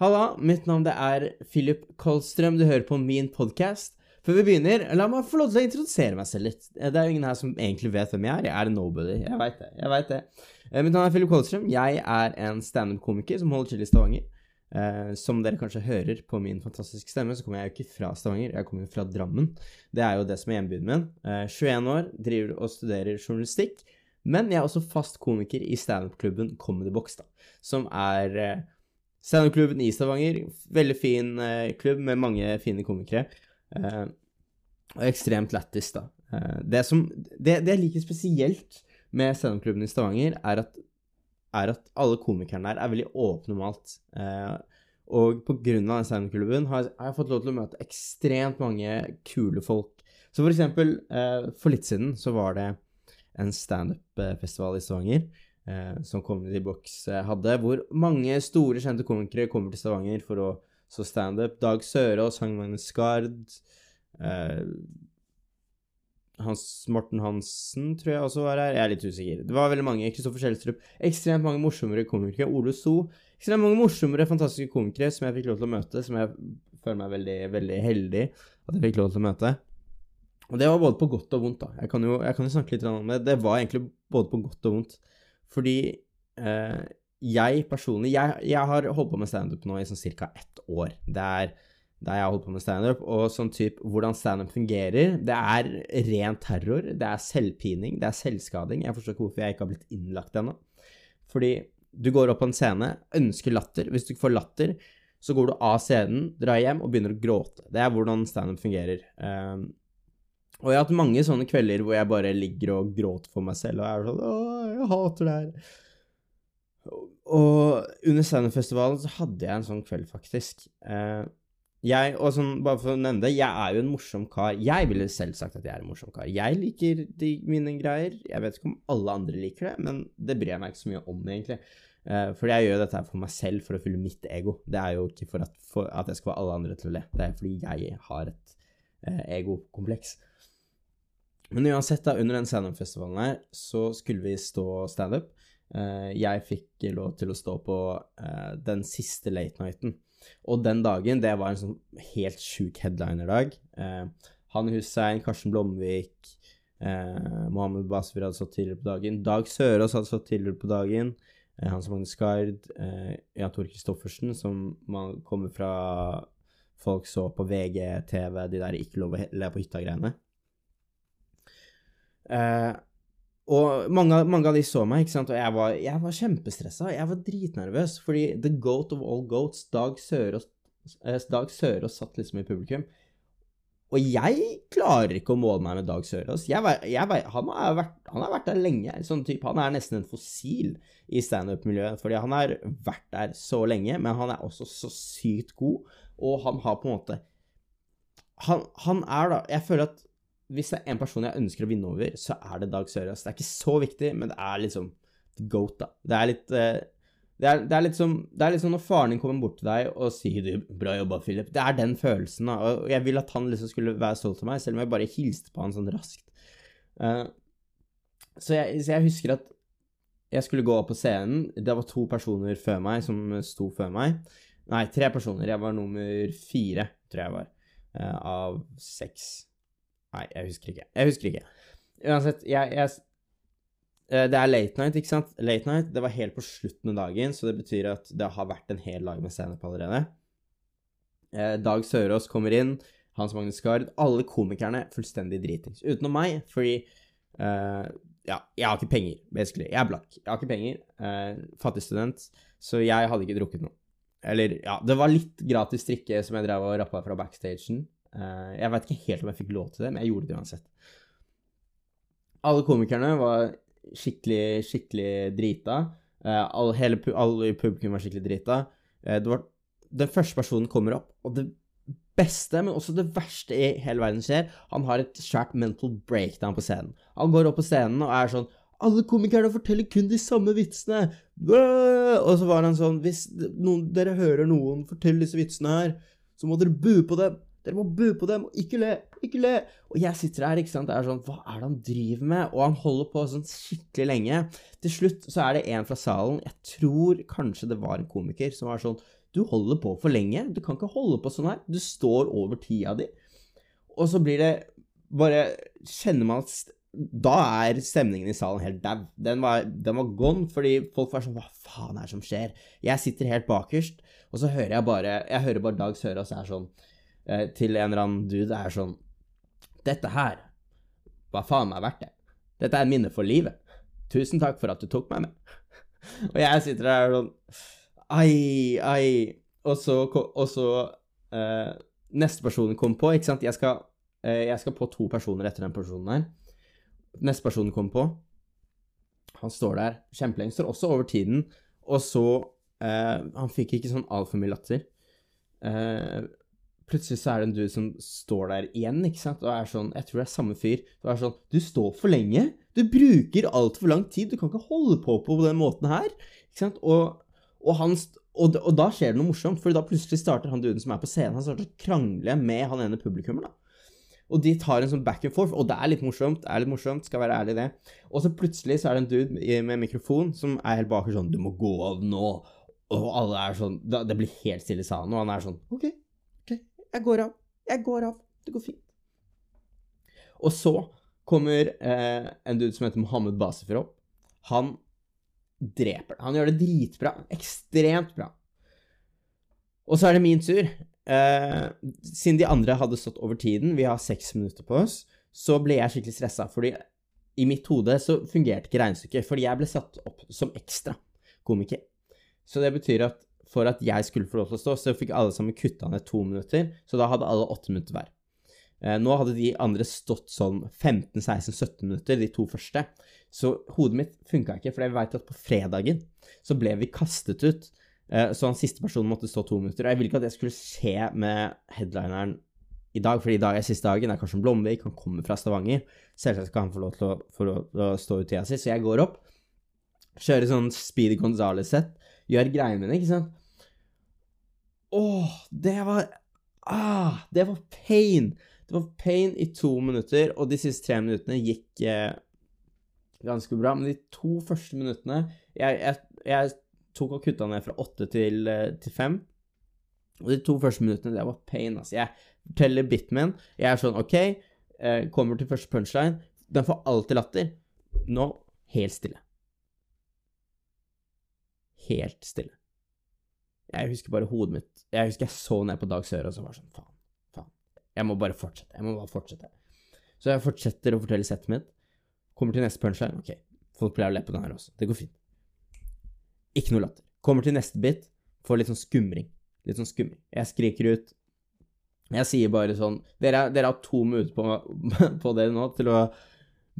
Halla, mitt navn det er Philip Kolstrøm. Du hører på min podkast. Før vi begynner, la meg få lov til å introdusere meg selv litt. Det er jo ingen her som egentlig vet hvem jeg er. Jeg er en nobody. Jeg veit det. jeg vet det. Eh, Mitt navn er Philip Kolstrøm. Jeg er en standup-komiker som holder til i Stavanger. Eh, som dere kanskje hører på min fantastiske stemme, så kommer jeg jo ikke fra Stavanger. Jeg kommer fra Drammen. Det er jo det som er hjembyen min. Eh, 21 år, driver og studerer journalistikk. Men jeg er også fast komiker i standup-klubben Comedy Box, da. Som er eh, Standup-klubben i Stavanger. Veldig fin eh, klubb med mange fine komikere. Eh, og ekstremt lættis, da. Eh, det, som, det, det jeg liker spesielt med standup-klubben i Stavanger, er at, er at alle komikerne der er veldig åpne om alt. Eh, og på grunn av den standup-klubben har, har jeg fått lov til å møte ekstremt mange kule folk. Så for eksempel, eh, for litt siden så var det en standup-festival i Stavanger eh, som Comedy Box eh, hadde, hvor mange store, kjente komikere kommer til Stavanger for å så standup. Dag Sørås, Hang Magnus Skard eh, Morten Hansen tror jeg også var her. Jeg er litt usikker. Det var veldig mange. Kristoffer Schjelstrup. Ekstremt mange morsommere komikere. Ole So. Ekstremt mange morsommere, fantastiske komikere som jeg fikk lov til å møte, som jeg føler meg veldig, veldig heldig at jeg fikk lov til å møte. Og det var både på godt og vondt, da. Jeg kan jo, jeg kan jo snakke litt om det. Det var egentlig både på godt og vondt. Fordi eh, jeg personlig jeg, jeg, har holdt på med standup nå i sånn ca. ett år. Det er der jeg har holdt på med standup. Og sånn type hvordan standup fungerer, det er ren terror. Det er selvpining, det er selvskading. Jeg forstår ikke hvorfor jeg ikke har blitt innlagt ennå. Fordi du går opp på en scene, ønsker latter. Hvis du ikke får latter, så går du av scenen, drar hjem og begynner å gråte. Det er hvordan standup fungerer. Um, og jeg har hatt mange sånne kvelder hvor jeg bare ligger og gråter for meg selv, og jeg er sånn Åh, jeg hater det her. Og under standup-festivalen så hadde jeg en sånn kveld, faktisk. Uh, jeg, og sånn, bare for å nevne det, jeg er jo en morsom kar. Jeg ville selv sagt at jeg er en morsom kar. Jeg liker de, mine greier. Jeg vet ikke om alle andre liker det, men det bryr jeg meg ikke så mye om, egentlig. Uh, fordi jeg gjør dette her for meg selv, for å fylle mitt ego. Det er jo ikke for at, for at jeg skal få alle andre til å le. Det er fordi jeg har et uh, egokompleks. Men uansett, da, under den standup-festivalen her, så skulle vi stå standup. Uh, jeg fikk lov til å stå på uh, den siste late nighten. Og den dagen, det var en sånn helt sjuk headliner-dag. Uh, Hanne Hussein, Karsten Blomvik, uh, Mohammed Basfir hadde stått tidligere på dagen. Dag Sørås hadde stått tidligere på dagen. Hans Magne Skard. Jan Tore Christoffersen, som man kommer fra Folk så på VG-TV, de der ikke lov å le på hytta-greiene. Uh, og mange, mange, av de så meg, ikke sant, og jeg var, jeg var kjempestressa. Jeg var dritnervøs, fordi the goat of all goats, Dag Sørås, Dag Sørås satt liksom i publikum. Og jeg klarer ikke å måle meg med Dag Sørås. Han, har vært, han, har vært, der lenge. Sånn type, han er nesten en fossil i standup-miljøet, fordi han har vært der så lenge, men han er også så sykt god, og han har på en måte Han, han er da Jeg føler at hvis det er en person jeg ønsker å vinne over, så er det Dag Sørås. Det er ikke så viktig, men det er liksom goat, da. Det er litt uh, det, er, det, er litt som, det er litt som når faren din kommer bort til deg og sier du, 'bra jobba, Philip'. Det er den følelsen, da. Og jeg vil at han liksom skulle være stolt av meg, selv om jeg bare hilste på han sånn raskt. Uh, så, jeg, så jeg husker at jeg skulle gå opp på scenen. Det var to personer før meg som sto før meg. Nei, tre personer. Jeg var nummer fire, tror jeg var, uh, av seks. Nei, jeg husker ikke. Jeg husker ikke. Uansett, jeg, jeg, Det er late night, ikke sant? Late night, det var helt på slutten av dagen, så det betyr at det har vært en hel dag med standup allerede. Dag Sørås kommer inn, Hans Magnus Skard Alle komikerne fullstendig dritings. Utenom meg, fordi uh, Ja, jeg har ikke penger, basically. Jeg er blakk. Jeg har ikke penger. Uh, fattig student. Så jeg hadde ikke drukket noe. Eller, ja, det var litt gratis drikke som jeg drev og rappa fra backstagen. Uh, jeg veit ikke helt om jeg fikk lov til det, men jeg gjorde det uansett. Alle komikerne var skikkelig, skikkelig drita. All, alle, hele, alle i publikum var skikkelig drita. Uh, det var, den første personen kommer opp, og det beste, men også det verste i hele verden skjer. Han har et svært mental breakdown på scenen. Han går opp på scenen og er sånn alle komikerne forteller kun de samme vitsene. Og så var han sånn Hvis noen, dere hører noen fortelle disse vitsene her, så må dere bue på dem. Dere må bue på dem, og ikke le! Ikke le! Og jeg sitter her, ikke sant, det er sånn Hva er det han driver med? Og han holder på sånn skikkelig lenge. Til slutt så er det en fra salen, jeg tror kanskje det var en komiker, som var sånn Du holder på for lenge. Du kan ikke holde på sånn her. Du står over tida di. Og så blir det bare Kjenner man at da er stemningen i salen helt dau. Den, den var gone, fordi folk var sånn Hva faen er det som skjer? Jeg sitter helt bakerst, og så hører jeg bare Jeg hører bare Dag Sørås er sånn eh, til en eller annen dude er sånn Dette her var faen meg verdt det. Dette er minne for livet. Tusen takk for at du tok meg med. og jeg sitter der sånn Ai, ai. Og så, og så eh, Neste personen kom på, ikke sant. Jeg skal, eh, jeg skal på to personer etter den personen her. Neste person kom på. Han står der kjempelenge. Står også over tiden. Og så eh, Han fikk ikke sånn altfor mye latter. Eh, plutselig så er det en dude som står der igjen, ikke sant, og er sånn Jeg tror det er samme fyr. Og er sånn Du står for lenge. Du bruker altfor lang tid. Du kan ikke holde på på den måten her. Ikke sant? Og, og, han, og, og da skjer det noe morsomt, for da plutselig starter han duden som er på scenen, han starter å krangle med han ene publikummeren. Og de tar en sånn back and forth, og det er litt morsomt. det er litt morsomt, Skal være ærlig det. Og så plutselig så er det en dude med mikrofon som er helt baker sånn 'Du må gå av nå.' Og alle er sånn Det blir helt stille i salen, og han er sånn ok, jeg går av. Jeg går av. Det går fint.' Og så kommer eh, en dude som heter Mohammed Basifer opp. Han dreper det. Han gjør det dritbra. Ekstremt bra. Og så er det min tur. Eh, siden de andre hadde stått over tiden, vi har seks minutter på oss, så ble jeg skikkelig stressa, fordi i mitt hode så fungerte ikke regnestykket, fordi jeg ble satt opp som ekstra komiker. Så det betyr at for at jeg skulle få lov til å stå, så fikk alle sammen kutta ned to minutter, så da hadde alle åtte minutter hver. Eh, nå hadde de andre stått sånn 15-16-17 minutter, de to første. Så hodet mitt funka ikke, for jeg veit at på fredagen så ble vi kastet ut Eh, så han siste personen måtte stå to minutter. Og jeg ville ikke at jeg skulle se med headlineren i dag, fordi i dag er siste dagen. Det er Karsten Blomvik, han kommer fra Stavanger. Selvsagt skal han få lov til å, lov til å stå ut tida si, så jeg går opp, kjører sånn Speedy Gonzales-sett, gjør greiene mine, ikke sant. Åh, det var Ah, det var pain! Det var pain i to minutter, og de siste tre minuttene gikk eh, ganske bra. Men de to første minuttene jeg, jeg, jeg tok og kutta ned fra åtte til, eh, til fem. Og de to første minuttene, det var pain, altså. Jeg forteller biten min. Jeg er sånn, OK, eh, kommer til første punchline. Den får alltid latter. Nå helt stille. Helt stille. Jeg husker bare hodet mitt Jeg husker jeg så ned på Dag Søre og så var sånn Faen, faen. Jeg må bare fortsette. Jeg må bare fortsette. Så jeg fortsetter å fortelle settet mitt. Kommer til neste punchline. OK, folk pleier å le på den her også. Det går fint. Ikke noe latter. Kommer til neste bit, får litt sånn skumring. Litt sånn skumring. Jeg skriker ut Jeg sier bare sånn Dere, dere har to minutter på, på dere nå til å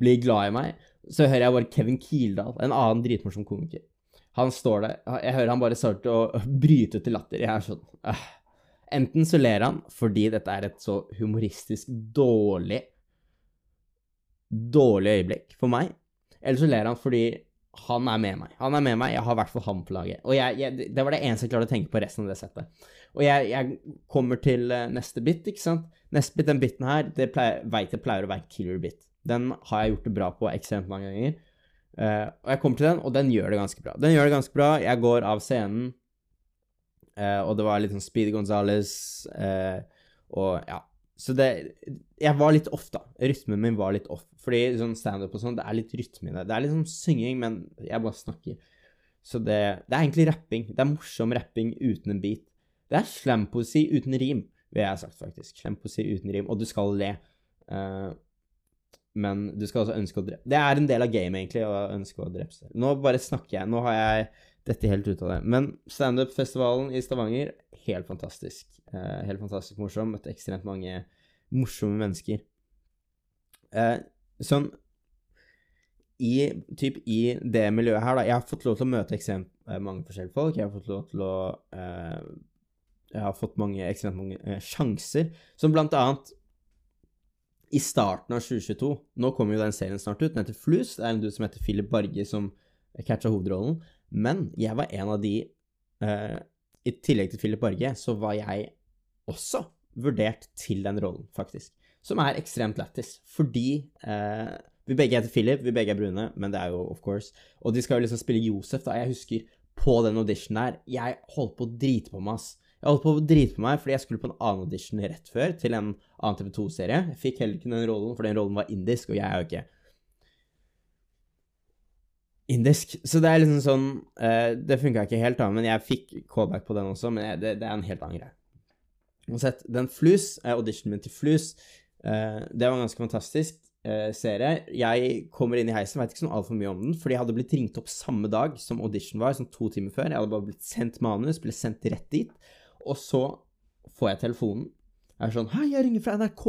bli glad i meg. Så hører jeg bare Kevin Kildahl, en annen dritmorsom komiker. Han står der Jeg hører han bare starte å bryte ut i latter. Jeg er sånn øh. Enten så ler han fordi dette er et så humoristisk dårlig Dårlig øyeblikk for meg, eller så ler han fordi han er med meg. Han er med meg, jeg har i hvert fall ham på laget. Og jeg, jeg, det var det eneste jeg klarte å tenke på resten av det settet. Og jeg, jeg kommer til uh, neste bit, ikke sant. Neste bit, den biten her, det pleier, vet jeg pleier å være killer bit. Den har jeg gjort det bra på ekstremt mange ganger. Uh, og jeg kommer til den, og den gjør det ganske bra. Den gjør det ganske bra. Jeg går av scenen, uh, og det var litt sånn Speedy Gonzales, og ja. Så det Jeg var litt off, da. Rytmen min var litt off. Fordi sånn standup og sånn, det er litt rytme i det. Det er litt sånn synging, men jeg bare snakker. Så det, det er egentlig rapping. Det er morsom rapping uten en beat. Det er slampoesi uten rim, vil jeg ha sagt, faktisk. Slampoesi uten rim. Og du skal le. Uh, men du skal også ønske å drepe Det er en del av gamet, egentlig, å ønske å drepe. Nå bare snakker jeg. Nå har jeg dette helt ut av det. Men standup-festivalen i Stavanger, helt fantastisk. Eh, helt fantastisk morsom. Møtte ekstremt mange morsomme mennesker. Eh, sånn i, typ, i det miljøet her, da Jeg har fått lov til å møte ekstremt eh, mange forskjellige folk. Jeg har fått lov til å eh, Jeg har fått mange, ekstremt mange eh, sjanser, som blant annet i starten av 2022 Nå kommer jo den serien snart ut. Den heter Flus. Det er en dude som heter Philip Barge, som catcha hovedrollen. Men jeg var en av de eh, I tillegg til Philip Barge, så var jeg også vurdert til den rollen, faktisk. Som er ekstremt lættis, fordi eh, vi begge heter Philip, vi begge er brune, men det er jo of course. Og de skal jo liksom spille Josef, da. Jeg husker på den auditionen der, jeg holdt på å drite på meg, ass. Jeg holdt på å drite på meg fordi jeg skulle på en annen audition rett før, til en annen TV2-serie. Jeg fikk heller ikke den rollen, for den rollen var indisk, og jeg er jo ikke indisk. Så det er liksom sånn uh, Det funka ikke helt, da, men jeg fikk callback på den også, men jeg, det, det, er en helt annen greie. Uansett, den Flus, uh, auditionen min til Flus, uh, det var en ganske fantastisk uh, serie. Jeg kommer inn i heisen, veit ikke sånn altfor mye om den, fordi jeg hadde blitt ringt opp samme dag som audition var, sånn to timer før. Jeg hadde bare blitt sendt manus, ble sendt rett dit, og så får jeg telefonen. Jeg er sånn Hei, jeg ringer fra NRK.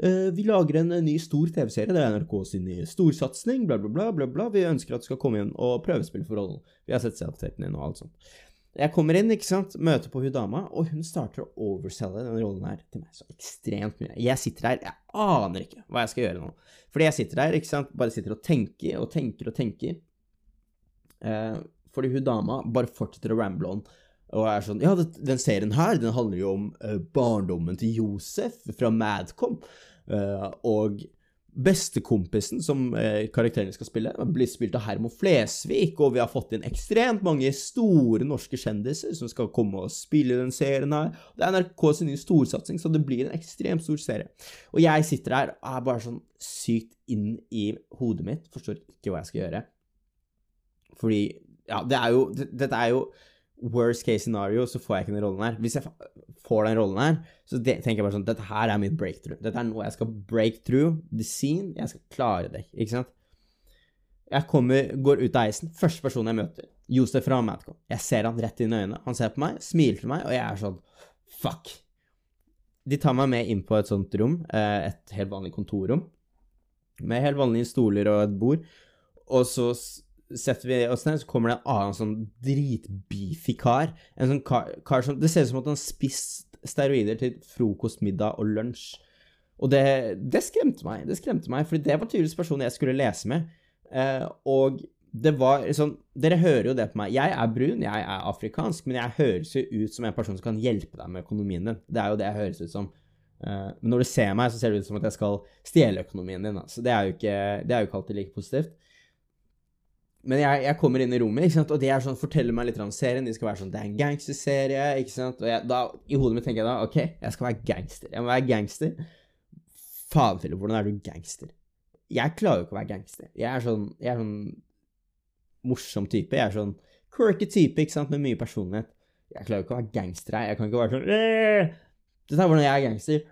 Uh, vi lager en ny stor TV-serie. Det er NRK sin nye storsatsing. Bla, bla, bla, bla, bla. Vi ønsker at du skal komme inn og prøvespille for rollen. Vi har sett self-tapen din og alt sånt. Jeg kommer inn, ikke sant, møter på hun dama, og hun starter å overselge den rollen her til meg så ekstremt mye. Jeg sitter der, jeg aner ikke hva jeg skal gjøre nå. Fordi jeg sitter der, ikke sant, bare sitter og tenker og tenker og tenker. Eh, fordi hun dama bare fortsetter å ramble on. Og er sånn Ja, den serien her, den handler jo om uh, barndommen til Josef fra Madcom. Uh, og bestekompisen som uh, karakterene skal spille, blir spilt av Hermo Flesvig, og vi har fått inn ekstremt mange store norske kjendiser som skal komme og spille den serien her. Det er NRK sin nye storsatsing, så det blir en ekstremt stor serie. Og jeg sitter her og er bare sånn sykt inn i hodet mitt, forstår ikke hva jeg skal gjøre. Fordi Ja, det er jo Dette er jo worst case scenario, så får jeg ikke den rollen her. Hvis jeg får den rollen her, så tenker jeg bare sånn Dette her er mitt breakthrough. Dette er noe jeg skal break through the scene. Jeg skal klare det, ikke sant? Jeg kommer, går ut av eisen. Første person jeg møter, Josef fra Madcon. Jeg ser han rett inn i øynene. Han ser på meg, smiler til meg, og jeg er sånn Fuck. De tar meg med inn på et sånt rom, eh, et helt vanlig kontorrom, med helt vanlige stoler og et bord, og så setter vi oss ned, så kommer det en annen sånn dritbeefy kar. En sånn kar, kar, som Det ser ut som at han spist steroider til frokost, middag og lunsj. Og det, det skremte meg, det skremte meg, for det var tydeligvis personen jeg skulle lese med. Eh, og det var liksom Dere hører jo det på meg. Jeg er brun, jeg er afrikansk, men jeg høres jo ut som en person som kan hjelpe deg med økonomien din. Det er jo det jeg høres ut som. Uh, men når du ser meg, så ser det ut som at jeg skal stjele økonomien din. Så det jo ikke, det er jo ikke alltid like positivt. Men jeg, jeg, kommer inn i rommet, ikke sant? og de er sånn, forteller meg litt om serien. De skal være sånn Det er en gangsterserie, ikke sant? Og jeg, da, i hodet mitt tenker jeg da OK, jeg skal være gangster. Jeg må være gangster. Faen, Philip, hvordan er du gangster? Jeg klarer jo ikke å være gangster. Jeg er sånn Jeg er sånn morsom type. Jeg er sånn quirky type, ikke sant, med mye personlighet. Jeg klarer jo ikke å være gangster her. Jeg kan ikke være sånn Åh! Er hvordan jeg er gangster.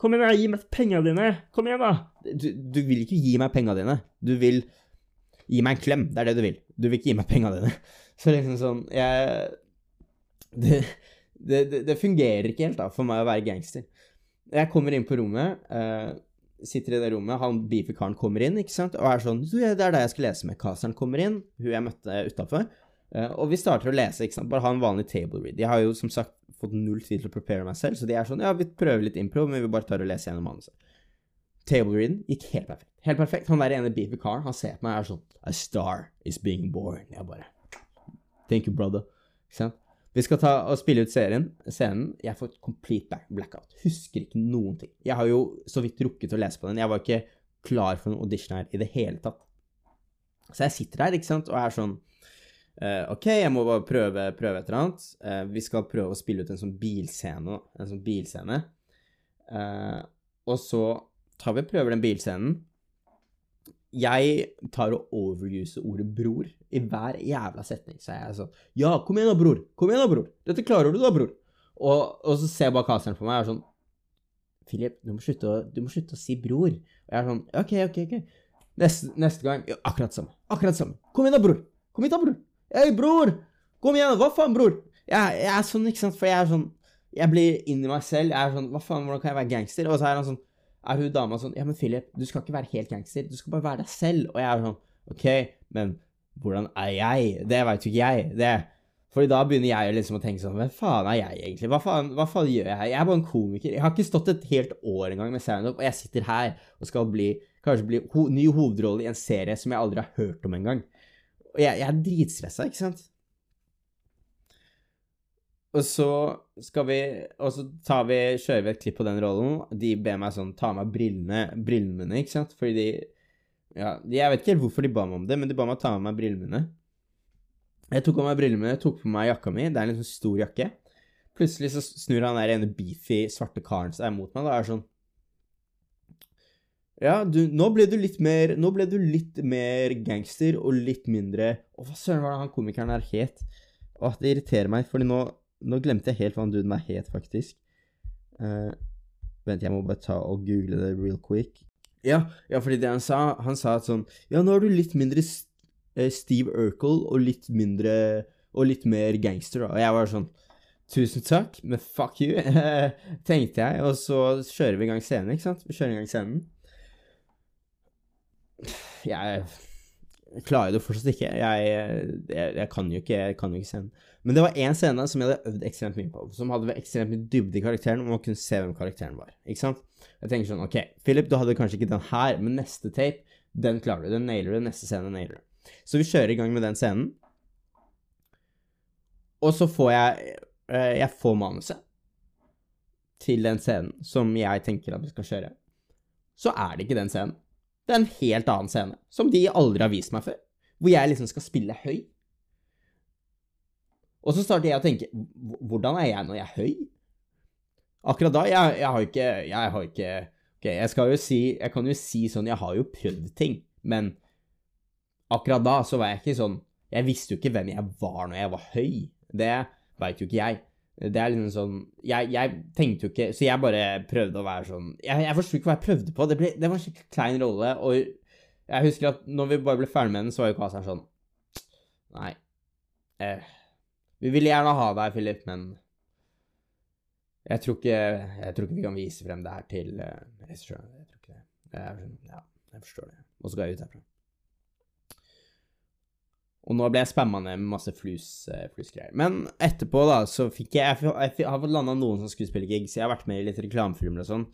Kom igjen, da, gi meg pengene dine! Kom igjen, da! Du, du vil ikke gi meg pengene dine. Du vil Gi meg en klem. Det er det du vil. Du vil ikke gi meg penga dine. Så liksom sånn Jeg det, det, det, fungerer ikke helt da, for meg å være gangster. Jeg kommer inn på rommet, uh, sitter i det rommet, han beefy karen kommer inn ikke sant? og er sånn Det er det jeg skal lese med. Caseren kommer inn, hun jeg møtte utafor. Uh, og vi starter å lese. ikke sant? Bare ha en vanlig table read. Jeg har jo som sagt fått null tid til å prepare meg selv, så de er sånn Ja, vi prøver litt improv, men vi bare tar og leser gjennom manuset. Table readen gikk helt perfekt. Helt perfekt. Han der ene beefy karen, han ser på meg og er sånn A star is being born. Jeg bare Thank you, brother. Ikke sant? Vi skal ta og spille ut serien, scenen. Jeg får et complete blackout. Husker ikke noen ting. Jeg har jo så vidt rukket å lese på den. Jeg var ikke klar for noen audition her i det hele tatt. Så jeg sitter her, ikke sant, og er sånn uh, OK, jeg må bare prøve, prøve et eller annet. Uh, vi skal prøve å spille ut en sånn bilscene. En sånn bilscene. Uh, og så tar vi og prøver den bilscenen jeg tar og overuser ordet bror i hver jævla setning. Så jeg er sånn Ja, kom igjen da, bror! Kom igjen da, bror! Dette klarer du da, bror! Og, og så ser jeg bare kaseren på meg og er sånn Philip, du må, slutte å, du må slutte å si bror. Og jeg er sånn OK, OK, OK. Neste, neste gang ja, akkurat samme. Akkurat samme. Kom igjen da, bror! Kom igjen da, bror! Hei, bror! Kom igjen, hva faen, bror? Jeg, jeg er sånn, ikke sant, for jeg er sånn Jeg blir inni meg selv. Jeg er sånn Hva faen, hvordan kan jeg være gangster? Og så er han sånn er hun dama sånn Ja, men Philip, du skal ikke være helt gangster. Du skal bare være deg selv. Og jeg er sånn OK, men hvordan er jeg? Det veit jo ikke jeg. Det fordi da begynner jeg liksom å tenke sånn Hvem faen er jeg egentlig? Hva faen, hva faen, gjør jeg her? Jeg er bare en komiker. Jeg har ikke stått et helt år engang med standup, og jeg sitter her og skal bli kanskje bli ho ny hovedrolle i en serie som jeg aldri har hørt om engang. Og jeg, jeg er dritstressa, ikke sant? Og så skal vi Og så tar vi, kjører vi et klipp på den rollen. De ber meg sånn ta av meg brillene, brillene mine, ikke sant? Fordi de Ja, jeg vet ikke helt hvorfor de ba meg om det, men de ba meg ta av meg brillene mine. Jeg tok av meg brillene mine, tok på meg jakka mi. Det er en litt sånn stor jakke. Plutselig så snur han der ene beefy svarte karen seg mot meg. Da er det sånn Ja, du, nå ble du litt mer Nå ble du litt mer gangster og litt mindre Å, hva søren var det han komikeren her het? Å, det irriterer meg, fordi nå, nå glemte jeg helt hva han duden der het, faktisk. Uh, vent, jeg må bare ta og google det real quick. Ja, ja, fordi det han sa Han sa at sånn Ja, nå er du litt mindre uh, Steve Urkel og litt mindre Og litt mer gangster, da. Og jeg var sånn Tusen takk, men fuck you, tenkte jeg. Og så kjører vi i gang scenen, ikke sant? Vi kjører i gang scenen. Jeg klarer det fortsatt ikke. Jeg, jeg, jeg kan jo ikke, jeg kan jo ikke scenen. Men det var én scene som jeg hadde øvd ekstremt mye på, som hadde ekstremt mye dybde i karakteren, og man kunne se hvem karakteren var. Ikke sant? Jeg tenker sånn, ok, Philip, du hadde kanskje ikke den her, men neste tape, den klarer du. Den nailer du. Neste scene nailer du. Så vi kjører i gang med den scenen. Og så får jeg Eh, jeg får manuset til den scenen som jeg tenker at vi skal kjøre, så er det ikke den scenen. Det er en helt annen scene, som de aldri har vist meg før, hvor jeg liksom skal spille høy. Og så starter jeg å tenke Hvordan er jeg når jeg er høy? Akkurat da Jeg, jeg har ikke Jeg har ikke Ok, jeg skal jo si Jeg kan jo si sånn Jeg har jo prøvd ting, men akkurat da så var jeg ikke sånn Jeg visste jo ikke hvem jeg var når jeg var høy. Det veit jo ikke jeg. Det er liksom sånn jeg, jeg, tenkte jo ikke Så jeg bare prøvde å være sånn Jeg, jeg forsto ikke hva jeg prøvde på. Det, ble, det var en skikkelig klein rolle, og jeg husker at når vi bare ble ferdig med den, så var jo Kvaseren sånn Nei. Eh, vi vil gjerne ha deg, Philip, men jeg tror, ikke, jeg tror ikke vi kan vise frem det her til regissøren. Jeg tror ikke det. Sånn, ja, jeg forstår det. Og så går jeg ut herfra. Og nå ble jeg spamma med masse flus, eh, flusgreier. Men etterpå, da, så fikk jeg Jeg, jeg, har fått landa noen sånne skuespillergigs. Jeg har vært med i litt reklamefilmer og sånn.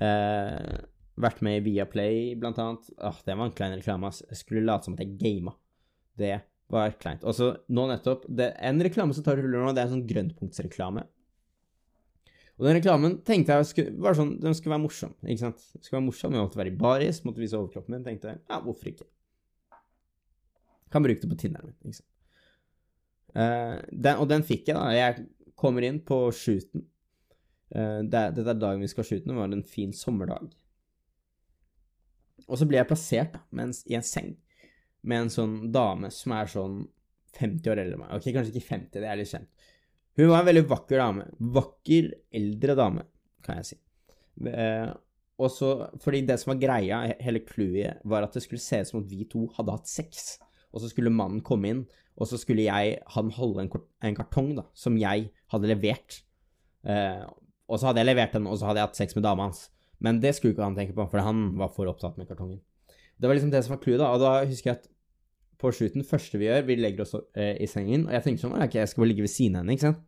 Eh, vært med i Viaplay, blant annet. Åh, det var en klein reklame. Jeg skulle late som at jeg gama. Det var kleint. Og så nå nettopp det, En reklame som tar ruller nå, det er en sånn grønnpunktsreklame. Og den reklamen tenkte jeg skulle, var sånn, den skulle være morsom. ikke sant? Den skulle være morsom, Jeg måtte være i baris, måtte vise overkroppen min. Tenkte jeg, ja, hvorfor ikke? Kan bruke det på Tinderen sant? Uh, den, og den fikk jeg, da. Jeg kommer inn på shooten. Uh, det, dette er dagen vi skal shoote. Det var en fin sommerdag. Og så blir jeg plassert da, mens, i en seng med en sånn dame som er sånn 50 år eldre enn meg. Ok, kanskje ikke 50, det er litt kjent. Hun var en veldig vakker dame. Vakker, eldre dame, kan jeg si. Eh, og så, fordi det som var greia, hele clouet, var at det skulle se ut som at vi to hadde hatt sex og så skulle mannen komme inn, og så skulle jeg, han holde en, en kartong da, som jeg hadde levert. Eh, og så hadde jeg levert den, og så hadde jeg hatt sex med dama hans. Men det skulle ikke han tenke på, for han var for opptatt med kartongen. Det var liksom det som var clouet, da. Og da husker jeg at på slutten, første vi gjør, vi legger oss eh, i sengen, og jeg tenker sånn Ok, jeg skal bare ligge ved siden av henne, ikke sant?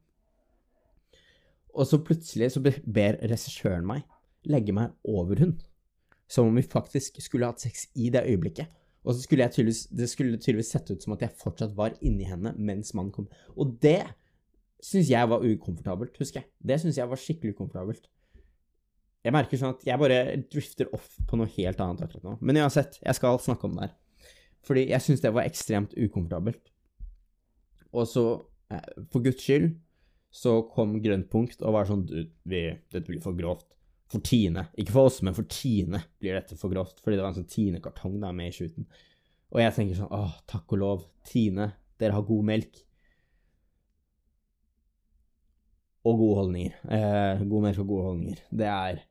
Og så plutselig så ber regissøren meg legge meg over hun. Som om vi faktisk skulle hatt sex i det øyeblikket. Og så skulle jeg tydeligvis, det skulle tydeligvis sett ut som at jeg fortsatt var inni henne mens mannen kom. Og det syns jeg var ukomfortabelt, husker jeg. Det syns jeg var skikkelig ukomfortabelt. Jeg merker sånn at jeg bare drifter off på noe helt annet akkurat nå. Men uansett, jeg skal snakke om det her. Fordi jeg syns det var ekstremt ukomfortabelt. Og så, eh, for guds skyld, så kom Grønt punkt og var sånn vi, dette blir for grovt for Tine. Ikke for oss, men for Tine blir dette for grovt, fordi det var en sånn Tine-kartong der med i shooten. Og jeg tenker sånn åh, takk og lov, Tine, dere har god melk. Og gode holdninger. Eh, god melk og gode holdninger. Det er,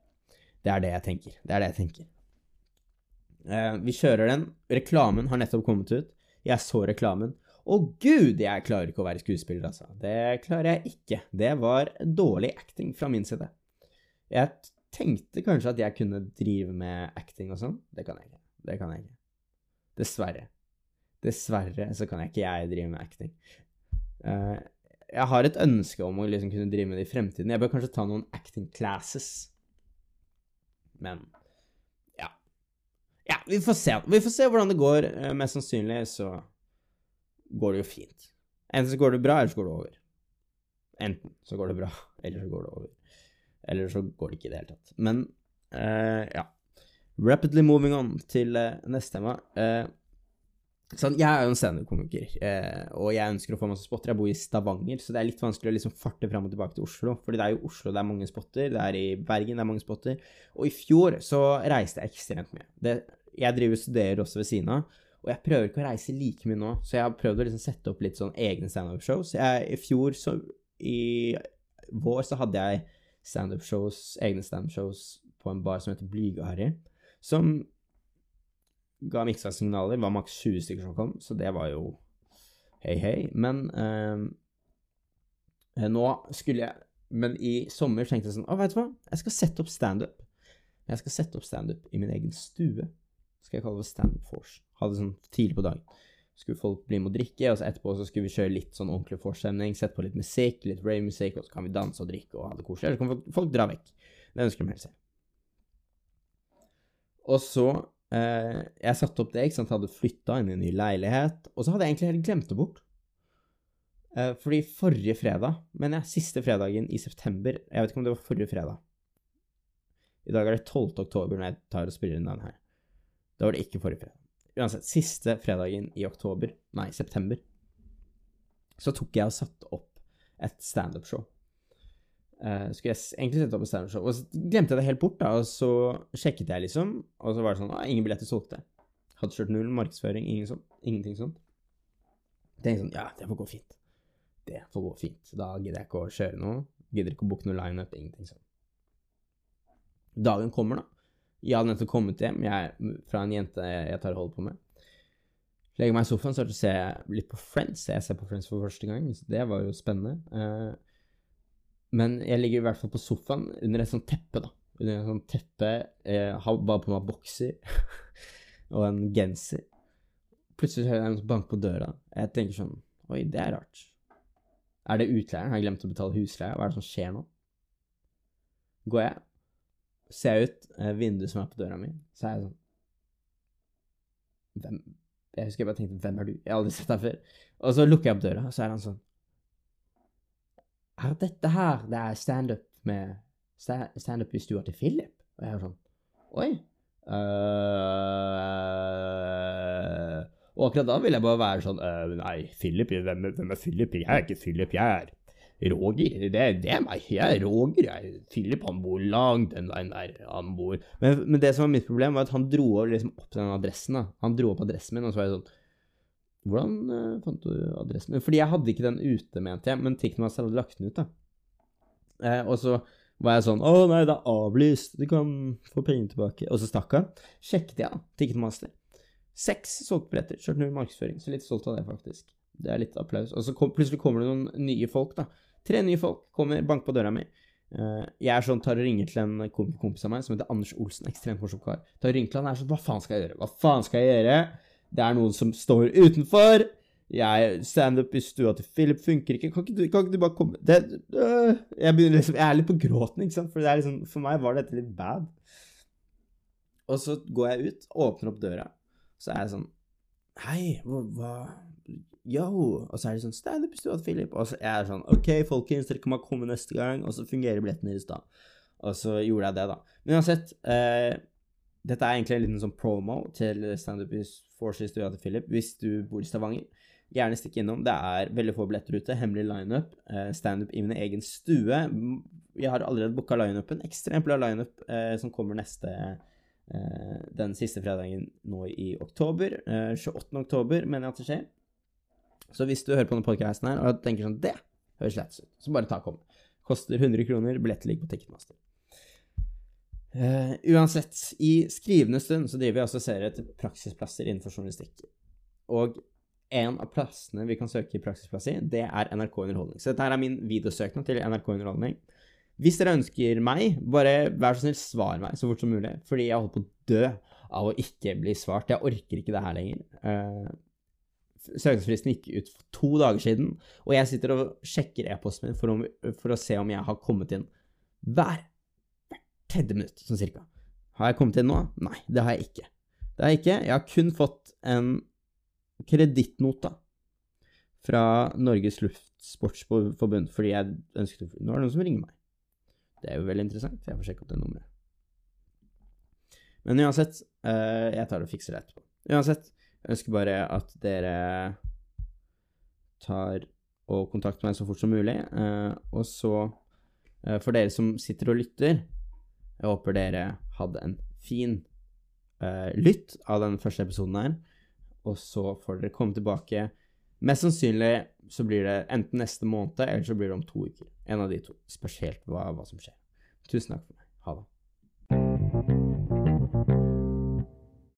det er det jeg tenker. Det er det jeg tenker. Eh, vi kjører den. Reklamen har nettopp kommet ut. Jeg så reklamen. Å gud, jeg klarer ikke å være skuespiller, altså. Det klarer jeg ikke. Det var dårlig acting fra min side. Jeg tenkte kanskje at jeg kunne drive med acting og sånn. Det kan jeg ikke. Det kan jeg ikke. Dessverre. Dessverre så kan jeg ikke jeg drive med acting. Uh, jeg har et ønske om å liksom kunne drive med det i fremtiden. Jeg bør kanskje ta noen acting classes. Men. Ja, vi får se. Vi får se hvordan det går. Uh, mest sannsynlig så går det jo fint. Enten så går det bra, eller så går det over. Enten så går det bra, eller så går det over. Eller så går det ikke i det hele tatt. Men uh, ja. Rapidly moving on til uh, neste tema. Uh, sånn, jeg er jo en standup-komiker, eh, og jeg ønsker å få masse spotter. Jeg bor i Stavanger, så det er litt vanskelig å liksom farte fram og tilbake til Oslo. Fordi det er jo Oslo det er mange spotter, det er i Bergen det er mange spotter. Og i fjor så reiste jeg ekstremt mye. Det, jeg driver og studerer også ved siden av. Og jeg prøver ikke å reise like mye nå, så jeg har prøvd å liksom sette opp litt sånn egne standup-shows. I fjor, så i vår, så hadde jeg standup-shows, egne standup-shows på en bar som heter Blyge-Harry, som ga miksa signaler. Det var maks 20 stykker som kom, så det var jo hei, hei. Men eh, nå skulle jeg Men i sommer tenkte jeg sånn Å, veit du hva, jeg skal sette opp standup. Jeg skal sette opp standup i min egen stue. Skal jeg kalle det standup force. Hadde sånn tidlig på dagen. Skulle folk bli med å drikke, og så etterpå så skulle vi kjøre litt sånn ordentlig forstemning, Sette på litt musikk, litt rave-musikk, og så kan vi danse og drikke og ha det koselig. Eller så kan folk, folk dra vekk. Det ønsker de helst. Og så eh, Jeg satte opp det, ikke sant, hadde flytta inn i en ny leilighet, og så hadde jeg egentlig helt glemt det bort. Eh, fordi forrige fredag, men jeg, siste fredagen i september Jeg vet ikke om det var forrige fredag. I dag er det 12. oktober når jeg tar og spiller inn den her. Da var det ikke forrige fredag. Uansett, siste fredagen i oktober, nei, september, så tok jeg og satte opp et standup-show. Uh, skulle jeg egentlig sette opp et standup-show, og så glemte jeg det helt bort, da, og så sjekket jeg, liksom, og så var det sånn ah, ingen billetter solgte. Hadde kjørt null markedsføring, ingen sånn, ingenting sånt. Tenkte sånn, ja, det får gå fint. Det får gå fint. Da gidder jeg ikke å kjøre noe. Gidder ikke å booke noe lineup, ingenting sånt. Dagen kommer, da. Jeg hadde nettopp kommet hjem jeg, fra en jente jeg tar hold på med. Legger meg i sofaen, så ser jeg litt på Friends. Jeg ser på Friends for første gang, så det var jo spennende. Uh, men jeg ligger i hvert fall på sofaen under et sånt teppe, da. Under et sånt teppe. Har bare på meg bokser og en genser. Plutselig hører jeg noen banke på døra. Jeg tenker sånn Oi, det er rart. Er det utleieren? Har jeg glemt å betale husleie? Hva er det som skjer nå? Går jeg, ser jeg ut eh, vinduet som er på døra mi, så er jeg sånn Hvem Jeg husker jeg bare tenkte 'Hvem er du?' Jeg har aldri sett deg før. Og så lukker jeg opp døra, og så er han sånn Er dette her det er standup med Standup i stua til Philip? Og jeg er sånn Oi. Uh, og akkurat da vil jeg bare være sånn uh, Nei, Philip, hvem, hvem er Philip? Jeg er ikke Philip, jeg er Roger. Det, det er meg. Jeg er Roger. Jeg. Philip han bor langt den veien der. Han bor men, men, det som var mitt problem, var at han dro liksom opp den adressen. da. Han dro opp adressen min, og så var jeg sånn Hvordan uh, fant du adressen min? Fordi jeg hadde ikke den ute, mente jeg, men TikTok hadde lagt den ut, da. Eh, og så var jeg sånn Å nei, det er avlyst. Du kan få pengene tilbake. Og så stakk han. Sjekket jeg, da. Ticketmaster. Seks solgte billetter. Kjørte null markedsføring. Så litt stolt av det, faktisk. Det er litt applaus. Og så kom, plutselig kommer det noen nye folk, da. Tre nye folk kommer, banker på døra mi. Uh, jeg er sånn, tar og ringer til en kompis av meg som heter Anders Olsen. Ekstremt morsom kar. Tar og ringer til han er sånn Hva faen skal jeg gjøre? Hva faen skal jeg gjøre? Det er noen som står utenfor. Jeg Standup i stua til Philip funker ikke. Kan ikke du, kan ikke du bare komme det, øh, Jeg begynner liksom Jeg er litt på gråten, ikke sant? For, det er liksom, for meg var dette litt bad. Og så går jeg ut, åpner opp døra, så er jeg sånn Hei, hva, yo, og så er det sånn standup i stua til Philip, og så er det sånn OK, folkens, dere kan bare komme neste gang, og så fungerer billetten deres da. Og så gjorde jeg det, da. Men uansett, eh, dette er egentlig en liten sånn promo til standup i Force i stua til Philip, hvis du bor i Stavanger. Gjerne stikk innom. Det er veldig få billetter ute. Hemmelig lineup. Eh, standup i min egen stue. Jeg har allerede booka lineupen. Ekstremt bra lineup eh, som kommer neste eh, den siste fredagen nå i oktober. 28. Eh, oktober mener jeg at det skjer. Så hvis du hører på denne podcasten her og tenker sånn Det høres lættis ut, så bare ta kom. Koster 100 kroner, billetter ligger på Ticketmaster. Uh, uansett, i skrivende stund så driver vi altså serier til praksisplasser innenfor journalistikk. Og en av plassene vi kan søke i praksisplass i, det er NRK Underholdning. Så dette her er min videosøknad til NRK Underholdning. Hvis dere ønsker meg, bare vær så snill, svar meg så fort som mulig. Fordi jeg holder på å dø av å ikke bli svart. Jeg orker ikke det her lenger. Uh, Søknadsfristen gikk ut for to dager siden, og jeg sitter og sjekker e-posten min for, om, for, å se om jeg har kommet inn hver hver tredje minutt, sånn cirka. Har jeg kommet inn nå? Nei, det har jeg ikke. Det har jeg ikke. Jeg har kun fått en kredittnota fra Norges Luftsportsforbund, fordi jeg ønsket å Nå er det noen som ringer meg. Det er jo veldig interessant. Jeg får sjekke opp det nummeret. Men uansett, eh, jeg tar og fikser det etterpå. Uansett, jeg ønsker bare at dere tar og kontakter meg så fort som mulig. eh, og så, eh, for dere som sitter og lytter, jeg håper dere hadde en fin eh, lytt av den første episoden her. Og så får dere komme tilbake. Mest sannsynlig så blir det enten neste måned, eller så blir det om to uker. En av de to. Spørs helt hva, hva som skjer. Tusen takk for meg. Ha det.